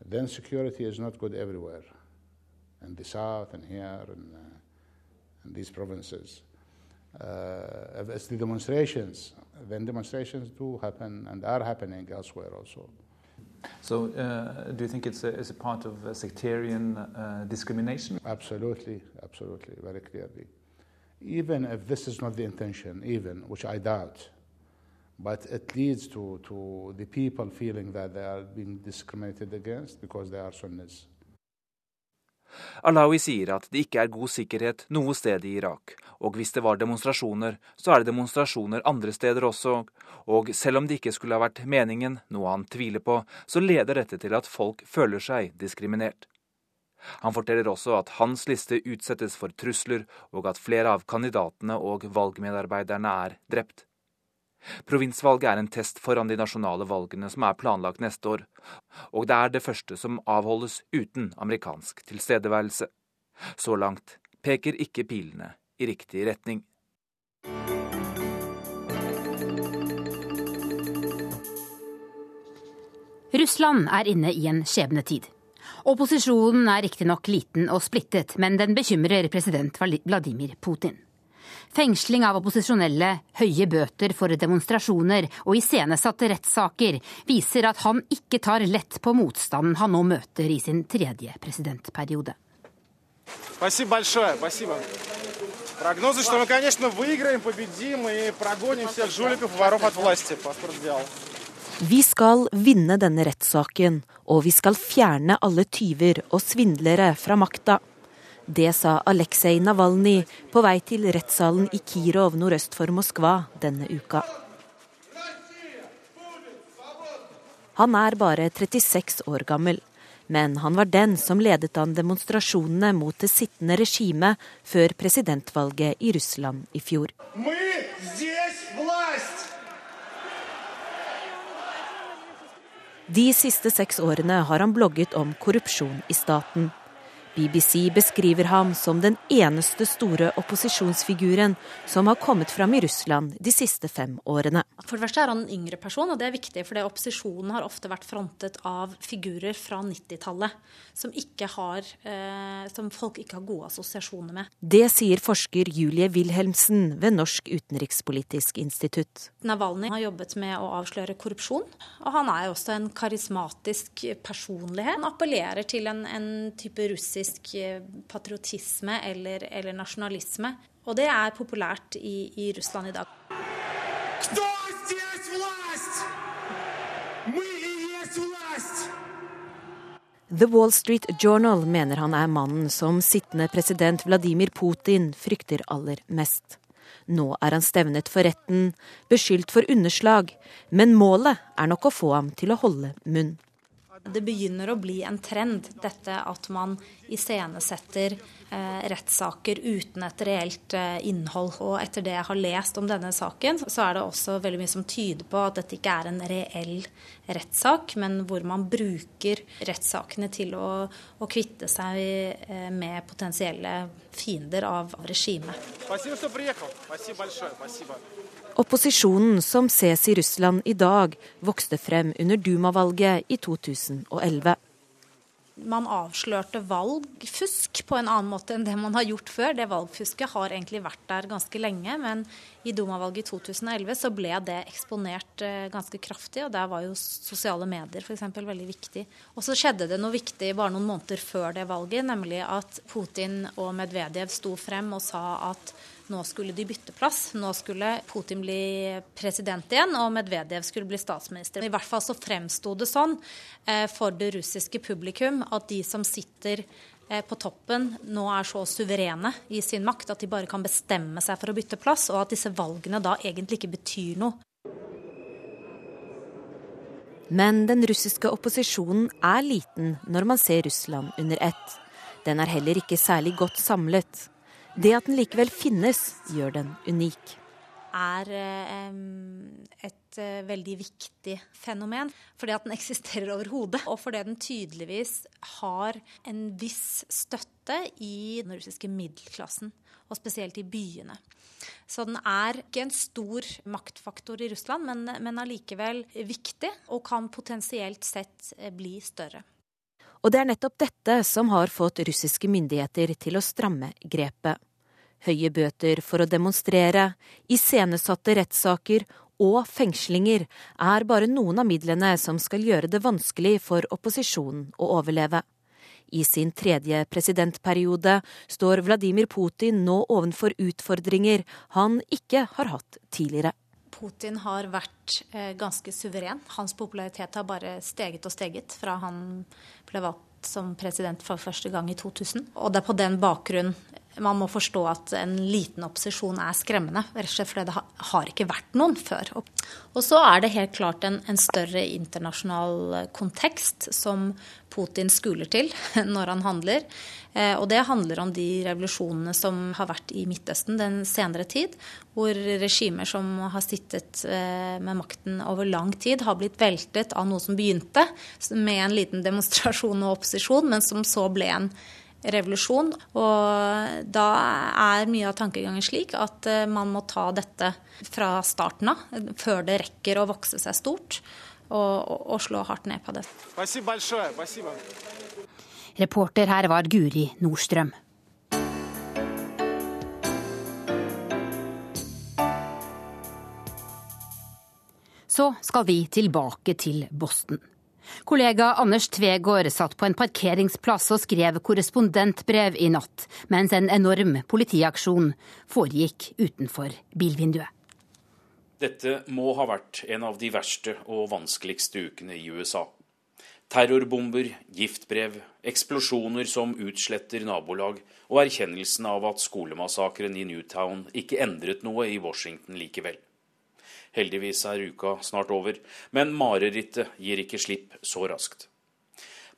Then security is not good everywhere, in the south and here and uh, in these provinces. Uh, if it's the demonstrations, then demonstrations do happen and are happening elsewhere also. So, uh, do you think it's a, it's a part of sectarian uh, discrimination? Absolutely, absolutely, very clearly. Even if this is not the intention, even, which I doubt, but it leads to, to the people feeling that they are being discriminated against because they are Sunnis. Alawi sier at det ikke er god sikkerhet noe sted i Irak, og hvis det var demonstrasjoner, så er det demonstrasjoner andre steder også, og selv om det ikke skulle ha vært meningen, noe han tviler på, så leder dette til at folk føler seg diskriminert. Han forteller også at hans liste utsettes for trusler, og at flere av kandidatene og valgmedarbeiderne er drept. Provinsvalget er en test foran de nasjonale valgene som er planlagt neste år, og det er det første som avholdes uten amerikansk tilstedeværelse. Så langt peker ikke pilene i riktig retning. Russland er inne i en skjebnetid. Opposisjonen er riktignok liten og splittet, men den bekymrer president Vladimir Putin. Fengsling av opposisjonelle, høye bøter for demonstrasjoner og iscenesatte rettssaker viser at han ikke tar lett på motstanden han nå møter i sin tredje presidentperiode. Прогнозы, что мы, конечно, выиграем, победим и прогоним всех жуликов и воров от власти. Паспорт взял. Vi skal vinne denne rettssaken, og vi skal fjerne alle tyver og svindlere fra makta. Det sa Aleksej Navalnyj på vei til rettssalen i Kirov nordøst for Moskva denne uka. Han er bare 36 år gammel, men han var den som ledet an demonstrasjonene mot det sittende regimet før presidentvalget i Russland i fjor. De siste seks årene har han blogget om korrupsjon i staten. BBC beskriver ham som den eneste store opposisjonsfiguren som har kommet fram i Russland de siste fem årene. For det første er han en yngre person, og det er viktig, for opposisjonen har ofte vært frontet av figurer fra 90-tallet som, eh, som folk ikke har gode assosiasjoner med. Det sier forsker Julie Wilhelmsen ved Norsk utenrikspolitisk institutt. Navalny har jobbet med å avsløre korrupsjon, og han er også en karismatisk personlighet. Han appellerer til en, en type russisk russisk eh, patriotisme eller, eller, nasjonalisme. Og det er populært i, i Russland i dag. The Wall Street Journal mener han er mannen som sittende president Vladimir Putin frykter aller mest. Nå er han stevnet for retten, beskyldt for underslag, men målet er nok å få ham til å holde munn. Det begynner å bli en trend, dette at man iscenesetter eh, rettssaker uten et reelt eh, innhold. Og etter det jeg har lest om denne saken, så er det også veldig mye som tyder på at dette ikke er en reell rettssak, men hvor man bruker rettssakene til å, å kvitte seg eh, med potensielle fiender av regimet. Opposisjonen som ses i Russland i dag, vokste frem under Duma-valget i 2011. Man avslørte valgfusk på en annen måte enn det man har gjort før. Det valgfusket har egentlig vært der ganske lenge, men i Duma-valget i 2011 så ble det eksponert eh, ganske kraftig, og der var jo sosiale medier f.eks. veldig viktig. Og så skjedde det noe viktig bare noen måneder før det valget, nemlig at Putin og Medvedev sto frem og sa at nå skulle de bytte plass. Nå skulle Putin bli president igjen, og Medvedev skulle bli statsminister. I hvert fall så fremsto det sånn eh, for det russiske publikum at de som sitter eh, på toppen nå er så suverene i sin makt at de bare kan bestemme seg for å bytte plass, og at disse valgene da egentlig ikke betyr noe. Men den russiske opposisjonen er liten når man ser Russland under ett. Den er heller ikke særlig godt samlet. Det at den likevel finnes, gjør den unik. er et veldig viktig fenomen. Fordi at den eksisterer overhodet, og fordi den tydeligvis har en viss støtte i den russiske middelklassen, og spesielt i byene. Så den er ikke en stor maktfaktor i Russland, men, men allikevel viktig, og kan potensielt sett bli større. Og det er nettopp dette som har fått russiske myndigheter til å stramme grepet. Høye bøter for å demonstrere, iscenesatte rettssaker og fengslinger er bare noen av midlene som skal gjøre det vanskelig for opposisjonen å overleve. I sin tredje presidentperiode står Vladimir Putin nå ovenfor utfordringer han ikke har hatt tidligere. Putin har vært eh, ganske suveren. Hans popularitet har bare steget og steget fra han ble valgt som president for første gang i 2000. Og det er på den bakgrunn man må forstå at en liten opposisjon er skremmende. Rett og slett fordi det har ikke vært noen før. Og så er det helt klart en, en større internasjonal kontekst som Putin skuler til når han handler. Eh, og det handler om de revolusjonene som har vært i Midtøsten den senere tid, hvor regimer som har sittet eh, med makten over lang tid, har blitt veltet av noe som begynte med en liten demonstrasjon og opposisjon, men som så ble en revolusjon. Og da er mye av tankegangen slik at eh, man må ta dette fra starten av, før det rekker å vokse seg stort og, og slå hardt ned på det. Reporter her var Guri Nordstrøm. Så skal vi tilbake til Boston. Kollega Anders Tvegård satt på en parkeringsplass og skrev korrespondentbrev i natt, mens en enorm politiaksjon foregikk utenfor bilvinduet. Dette må ha vært en av de verste og vanskeligste ukene i USA. Terrorbomber, giftbrev, eksplosjoner som utsletter nabolag, og erkjennelsen av at skolemassakren i Newtown ikke endret noe i Washington likevel. Heldigvis er uka snart over, men marerittet gir ikke slipp så raskt.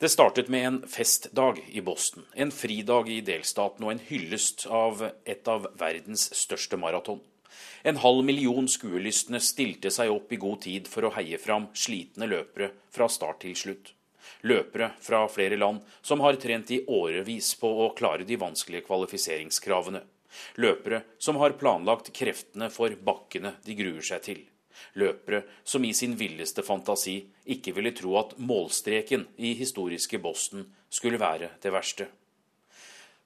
Det startet med en festdag i Boston, en fridag i delstaten og en hyllest av et av verdens største maraton. En halv million skuelystne stilte seg opp i god tid for å heie fram slitne løpere fra start til slutt. Løpere fra flere land som har trent i årevis på å klare de vanskelige kvalifiseringskravene. Løpere som har planlagt kreftene for bakkene de gruer seg til. Løpere som i sin villeste fantasi ikke ville tro at målstreken i historiske Boston skulle være det verste.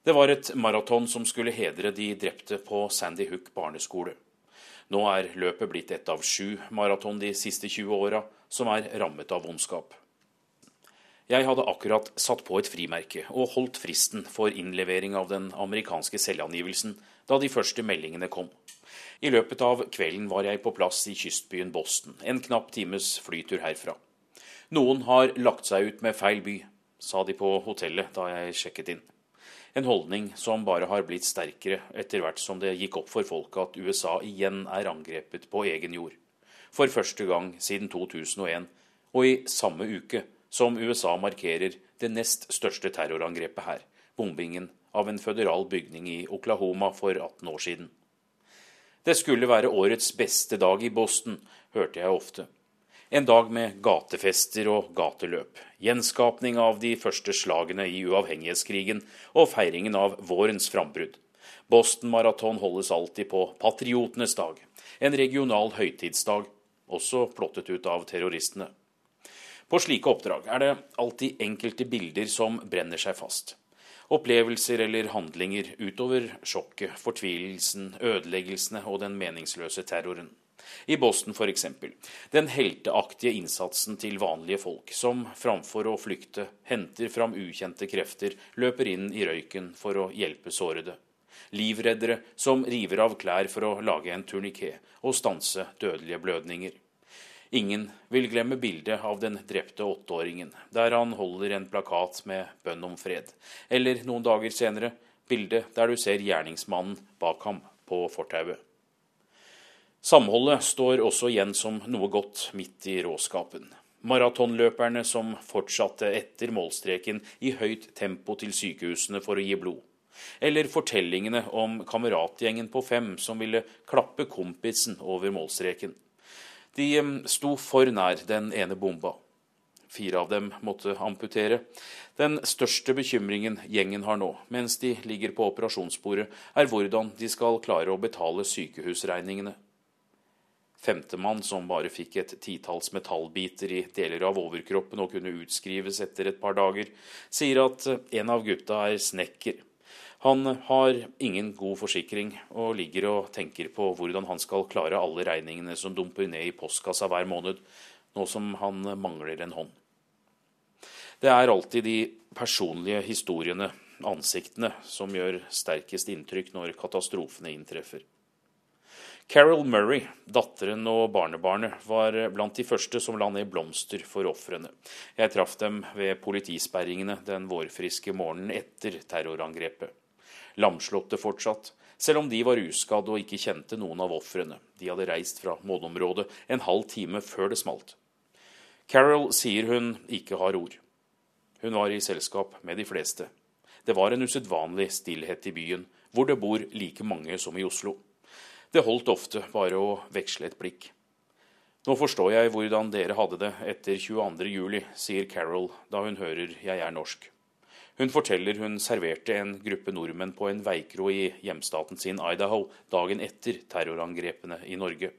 Det var et maraton som skulle hedre de drepte på Sandy Hook barneskole. Nå er løpet blitt ett av sju maraton de siste 20 åra som er rammet av ondskap. Jeg hadde akkurat satt på et frimerke og holdt fristen for innlevering av den amerikanske selvangivelsen da de første meldingene kom. I løpet av kvelden var jeg på plass i kystbyen Boston, en knapp times flytur herfra. Noen har lagt seg ut med feil by, sa de på hotellet da jeg sjekket inn. En holdning som bare har blitt sterkere etter hvert som det gikk opp for folket at USA igjen er angrepet på egen jord. For første gang siden 2001, og i samme uke som USA markerer det nest største terrorangrepet her, bombingen av en føderal bygning i Oklahoma for 18 år siden. Det skulle være årets beste dag i Boston, hørte jeg ofte. En dag med gatefester og gateløp, gjenskapning av de første slagene i uavhengighetskrigen og feiringen av vårens frambrudd. Boston Marathon holdes alltid på patriotenes dag, en regional høytidsdag, også plottet ut av terroristene. På slike oppdrag er det alltid enkelte bilder som brenner seg fast. Opplevelser eller handlinger utover sjokket, fortvilelsen, ødeleggelsene og den meningsløse terroren. I Boston f.eks. Den helteaktige innsatsen til vanlige folk, som framfor å flykte, henter fram ukjente krefter, løper inn i røyken for å hjelpe sårede. Livreddere som river av klær for å lage en turniké og stanse dødelige blødninger. Ingen vil glemme bildet av den drepte åtteåringen, der han holder en plakat med bønn om fred. Eller noen dager senere bildet der du ser gjerningsmannen bak ham på fortauet. Samholdet står også igjen som noe godt midt i råskapen. Maratonløperne som fortsatte etter målstreken i høyt tempo til sykehusene for å gi blod. Eller fortellingene om kameratgjengen på fem som ville klappe kompisen over målstreken. De sto for nær den ene bomba. Fire av dem måtte amputere. Den største bekymringen gjengen har nå, mens de ligger på operasjonsbordet, er hvordan de skal klare å betale sykehusregningene. Femtemann, som bare fikk et titalls metallbiter i deler av overkroppen og kunne utskrives etter et par dager, sier at en av gutta er snekker. Han har ingen god forsikring, og ligger og tenker på hvordan han skal klare alle regningene som dumper ned i postkassa hver måned, nå som han mangler en hånd. Det er alltid de personlige historiene, ansiktene, som gjør sterkest inntrykk når katastrofene inntreffer. Carol Murray, datteren og barnebarnet, var blant de første som la ned blomster for ofrene. Jeg traff dem ved politisperringene den vårfriske morgenen etter terrorangrepet. Lamslåtte fortsatt, selv om de var uskadd og ikke kjente noen av ofrene. De hadde reist fra måneområdet en halv time før det smalt. Carol sier hun ikke har ord. Hun var i selskap med de fleste. Det var en usedvanlig stillhet i byen, hvor det bor like mange som i Oslo. Det holdt ofte bare å veksle et blikk. Nå forstår jeg hvordan dere hadde det etter 22.07, sier Carol da hun hører jeg er norsk. Hun forteller hun serverte en gruppe nordmenn på en veikro i hjemstaten sin Idaho dagen etter terrorangrepene i Norge.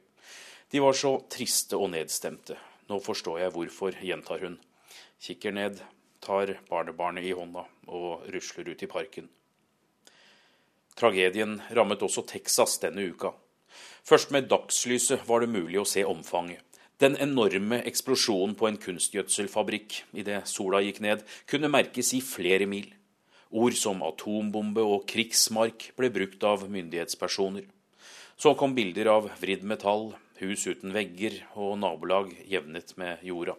De var så triste og nedstemte. Nå forstår jeg hvorfor, gjentar hun. Kikker ned, tar barnebarnet i hånda og rusler ut i parken. Tragedien rammet også Texas denne uka. Først med dagslyset var det mulig å se omfanget. Den enorme eksplosjonen på en kunstgjødselfabrikk idet sola gikk ned, kunne merkes i flere mil. Ord som atombombe og krigsmark ble brukt av myndighetspersoner. Så kom bilder av vridd metall, hus uten vegger og nabolag jevnet med jorda.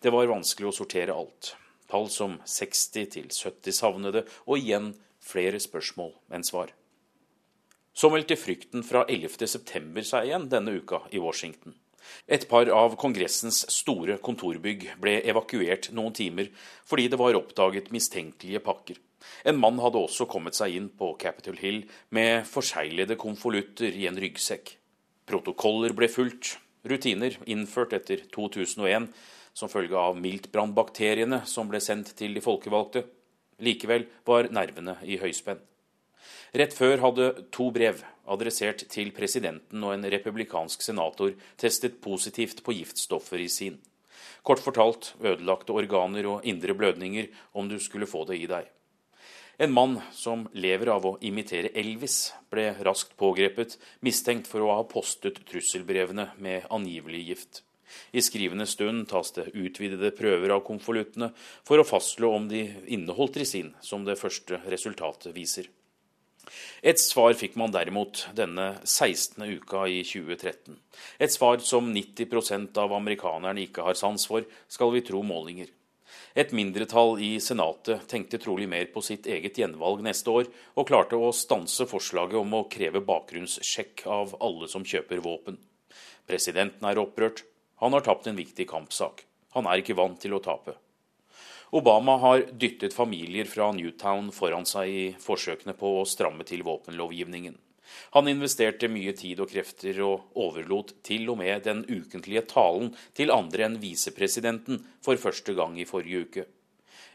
Det var vanskelig å sortere alt. Tall som 60 til 70 savnede, og igjen flere spørsmål enn svar. Så meldte frykten fra 11.9 seg igjen denne uka i Washington. Et par av Kongressens store kontorbygg ble evakuert noen timer fordi det var oppdaget mistenkelige pakker. En mann hadde også kommet seg inn på Capitol Hill med forseglede konvolutter i en ryggsekk. Protokoller ble fulgt, rutiner innført etter 2001 som følge av miltbrannbakteriene som ble sendt til de folkevalgte. Likevel var nervene i høyspenn. Rett før hadde to brev, adressert til presidenten og en republikansk senator, testet positivt på giftstoffer i sin. Kort fortalt ødelagte organer og indre blødninger om du skulle få det i deg. En mann som lever av å imitere Elvis, ble raskt pågrepet, mistenkt for å ha postet trusselbrevene med angivelig gift. I skrivende stund tas det utvidede prøver av konvoluttene for å fastslå om de inneholdt resin, som det første resultatet viser. Et svar fikk man derimot denne 16. uka i 2013. Et svar som 90% av amerikanerne ikke har sans for, skal vi tro målinger. Et mindretall i Senatet tenkte trolig mer på sitt eget gjenvalg neste år, og klarte å stanse forslaget om å kreve bakgrunnssjekk av alle som kjøper våpen. Presidenten er opprørt, han har tapt en viktig kampsak. Han er ikke vant til å tape. Obama har dyttet familier fra Newtown foran seg i forsøkene på å stramme til våpenlovgivningen. Han investerte mye tid og krefter og overlot til og med den ukentlige talen til andre enn visepresidenten for første gang i forrige uke.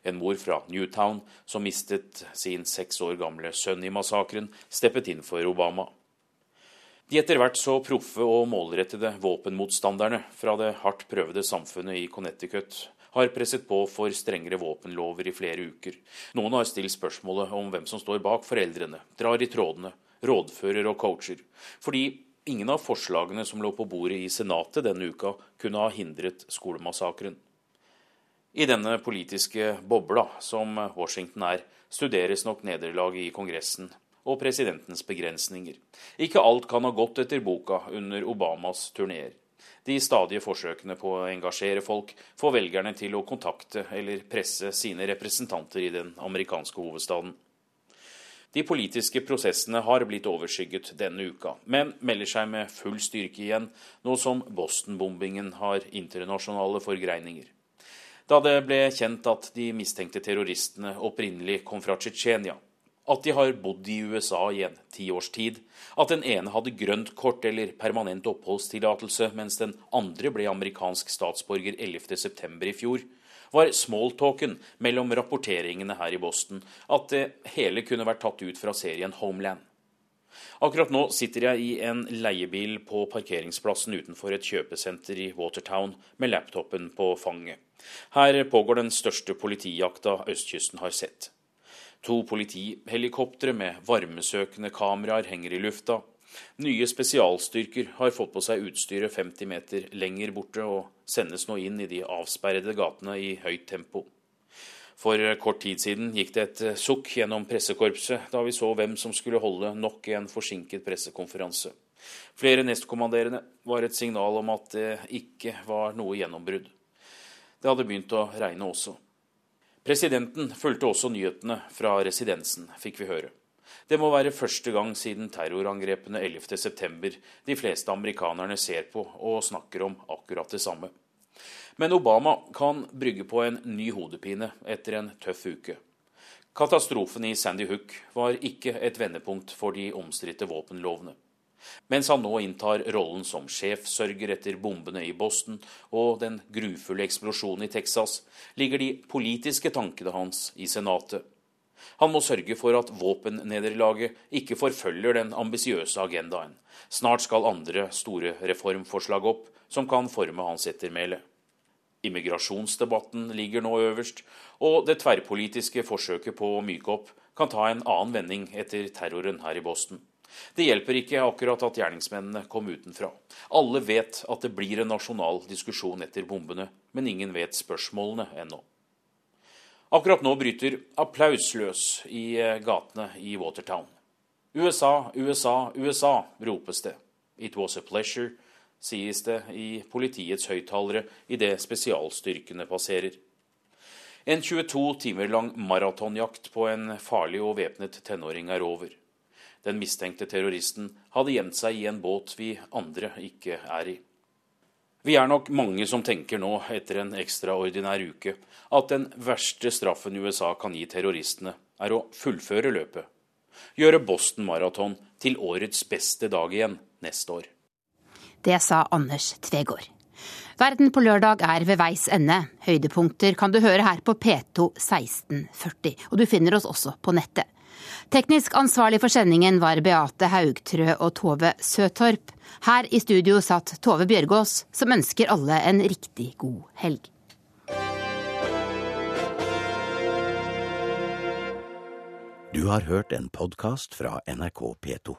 En mor fra Newtown som mistet sin seks år gamle sønn i massakren, steppet inn for Obama. De etter hvert så proffe og målrettede våpenmotstanderne fra det hardt prøvede samfunnet i Connecticut har presset på for strengere våpenlover i flere uker. Noen har stilt spørsmålet om hvem som står bak foreldrene, drar i trådene, rådfører og coacher. Fordi ingen av forslagene som lå på bordet i Senatet denne uka, kunne ha hindret skolemassakren. I denne politiske bobla som Washington er, studeres nok nederlaget i Kongressen og presidentens begrensninger. Ikke alt kan ha gått etter boka under Obamas turneer. De stadige forsøkene på å engasjere folk får velgerne til å kontakte eller presse sine representanter i den amerikanske hovedstaden. De politiske prosessene har blitt overskygget denne uka, men melder seg med full styrke igjen, nå som Boston-bombingen har internasjonale forgreininger. Da det ble kjent at de mistenkte terroristene opprinnelig kom fra Tsjetsjenia, at de har bodd i USA i en tiårs tid, at den ene hadde grønt kort eller permanent oppholdstillatelse, mens den andre ble amerikansk statsborger 11.9. i fjor, var smalltalken mellom rapporteringene her i Boston at det hele kunne vært tatt ut fra serien Homeland. Akkurat nå sitter jeg i en leiebil på parkeringsplassen utenfor et kjøpesenter i Watertown med laptopen på fanget. Her pågår den største politijakta østkysten har sett. To politihelikoptre med varmesøkende kameraer henger i lufta. Nye spesialstyrker har fått på seg utstyret 50 meter lenger borte og sendes nå inn i de avsperrede gatene i høyt tempo. For kort tid siden gikk det et sukk gjennom pressekorpset da vi så hvem som skulle holde nok en forsinket pressekonferanse. Flere nestkommanderende var et signal om at det ikke var noe gjennombrudd. Det hadde begynt å regne også. Presidenten fulgte også nyhetene fra residensen, fikk vi høre. Det må være første gang siden terrorangrepene 11.9 de fleste amerikanerne ser på og snakker om akkurat det samme. Men Obama kan brygge på en ny hodepine etter en tøff uke. Katastrofen i Sandy Hook var ikke et vendepunkt for de omstridte våpenlovene. Mens han nå inntar rollen som sjefsørger etter bombene i Boston og den grufulle eksplosjonen i Texas, ligger de politiske tankene hans i Senatet. Han må sørge for at våpennederlaget ikke forfølger den ambisiøse agendaen. Snart skal andre store reformforslag opp som kan forme hans ettermæle. Immigrasjonsdebatten ligger nå øverst, og det tverrpolitiske forsøket på å myke opp kan ta en annen vending etter terroren her i Boston. Det hjelper ikke akkurat at gjerningsmennene kom utenfra. Alle vet at det blir en nasjonal diskusjon etter bombene, men ingen vet spørsmålene ennå. Akkurat nå bryter applaus løs i eh, gatene i Watertown. USA, USA, USA, ropes det. It was a pleasure, sies det i politiets høyttalere idet spesialstyrkene passerer. En 22 timer lang maratonjakt på en farlig og væpnet tenåring er over. Den mistenkte terroristen hadde gjemt seg i en båt vi andre ikke er i. Vi er nok mange som tenker nå, etter en ekstraordinær uke, at den verste straffen USA kan gi terroristene, er å fullføre løpet. Gjøre Boston Marathon til årets beste dag igjen neste år. Det sa Anders Tvegård. Verden på lørdag er ved veis ende. Høydepunkter kan du høre her på P2 1640, og du finner oss også på nettet. Teknisk ansvarlig for sendingen var Beate Haugtrø og Tove Søtorp. Her i studio satt Tove Bjørgaas, som ønsker alle en riktig god helg. Du har hørt en podkast fra NRK P2.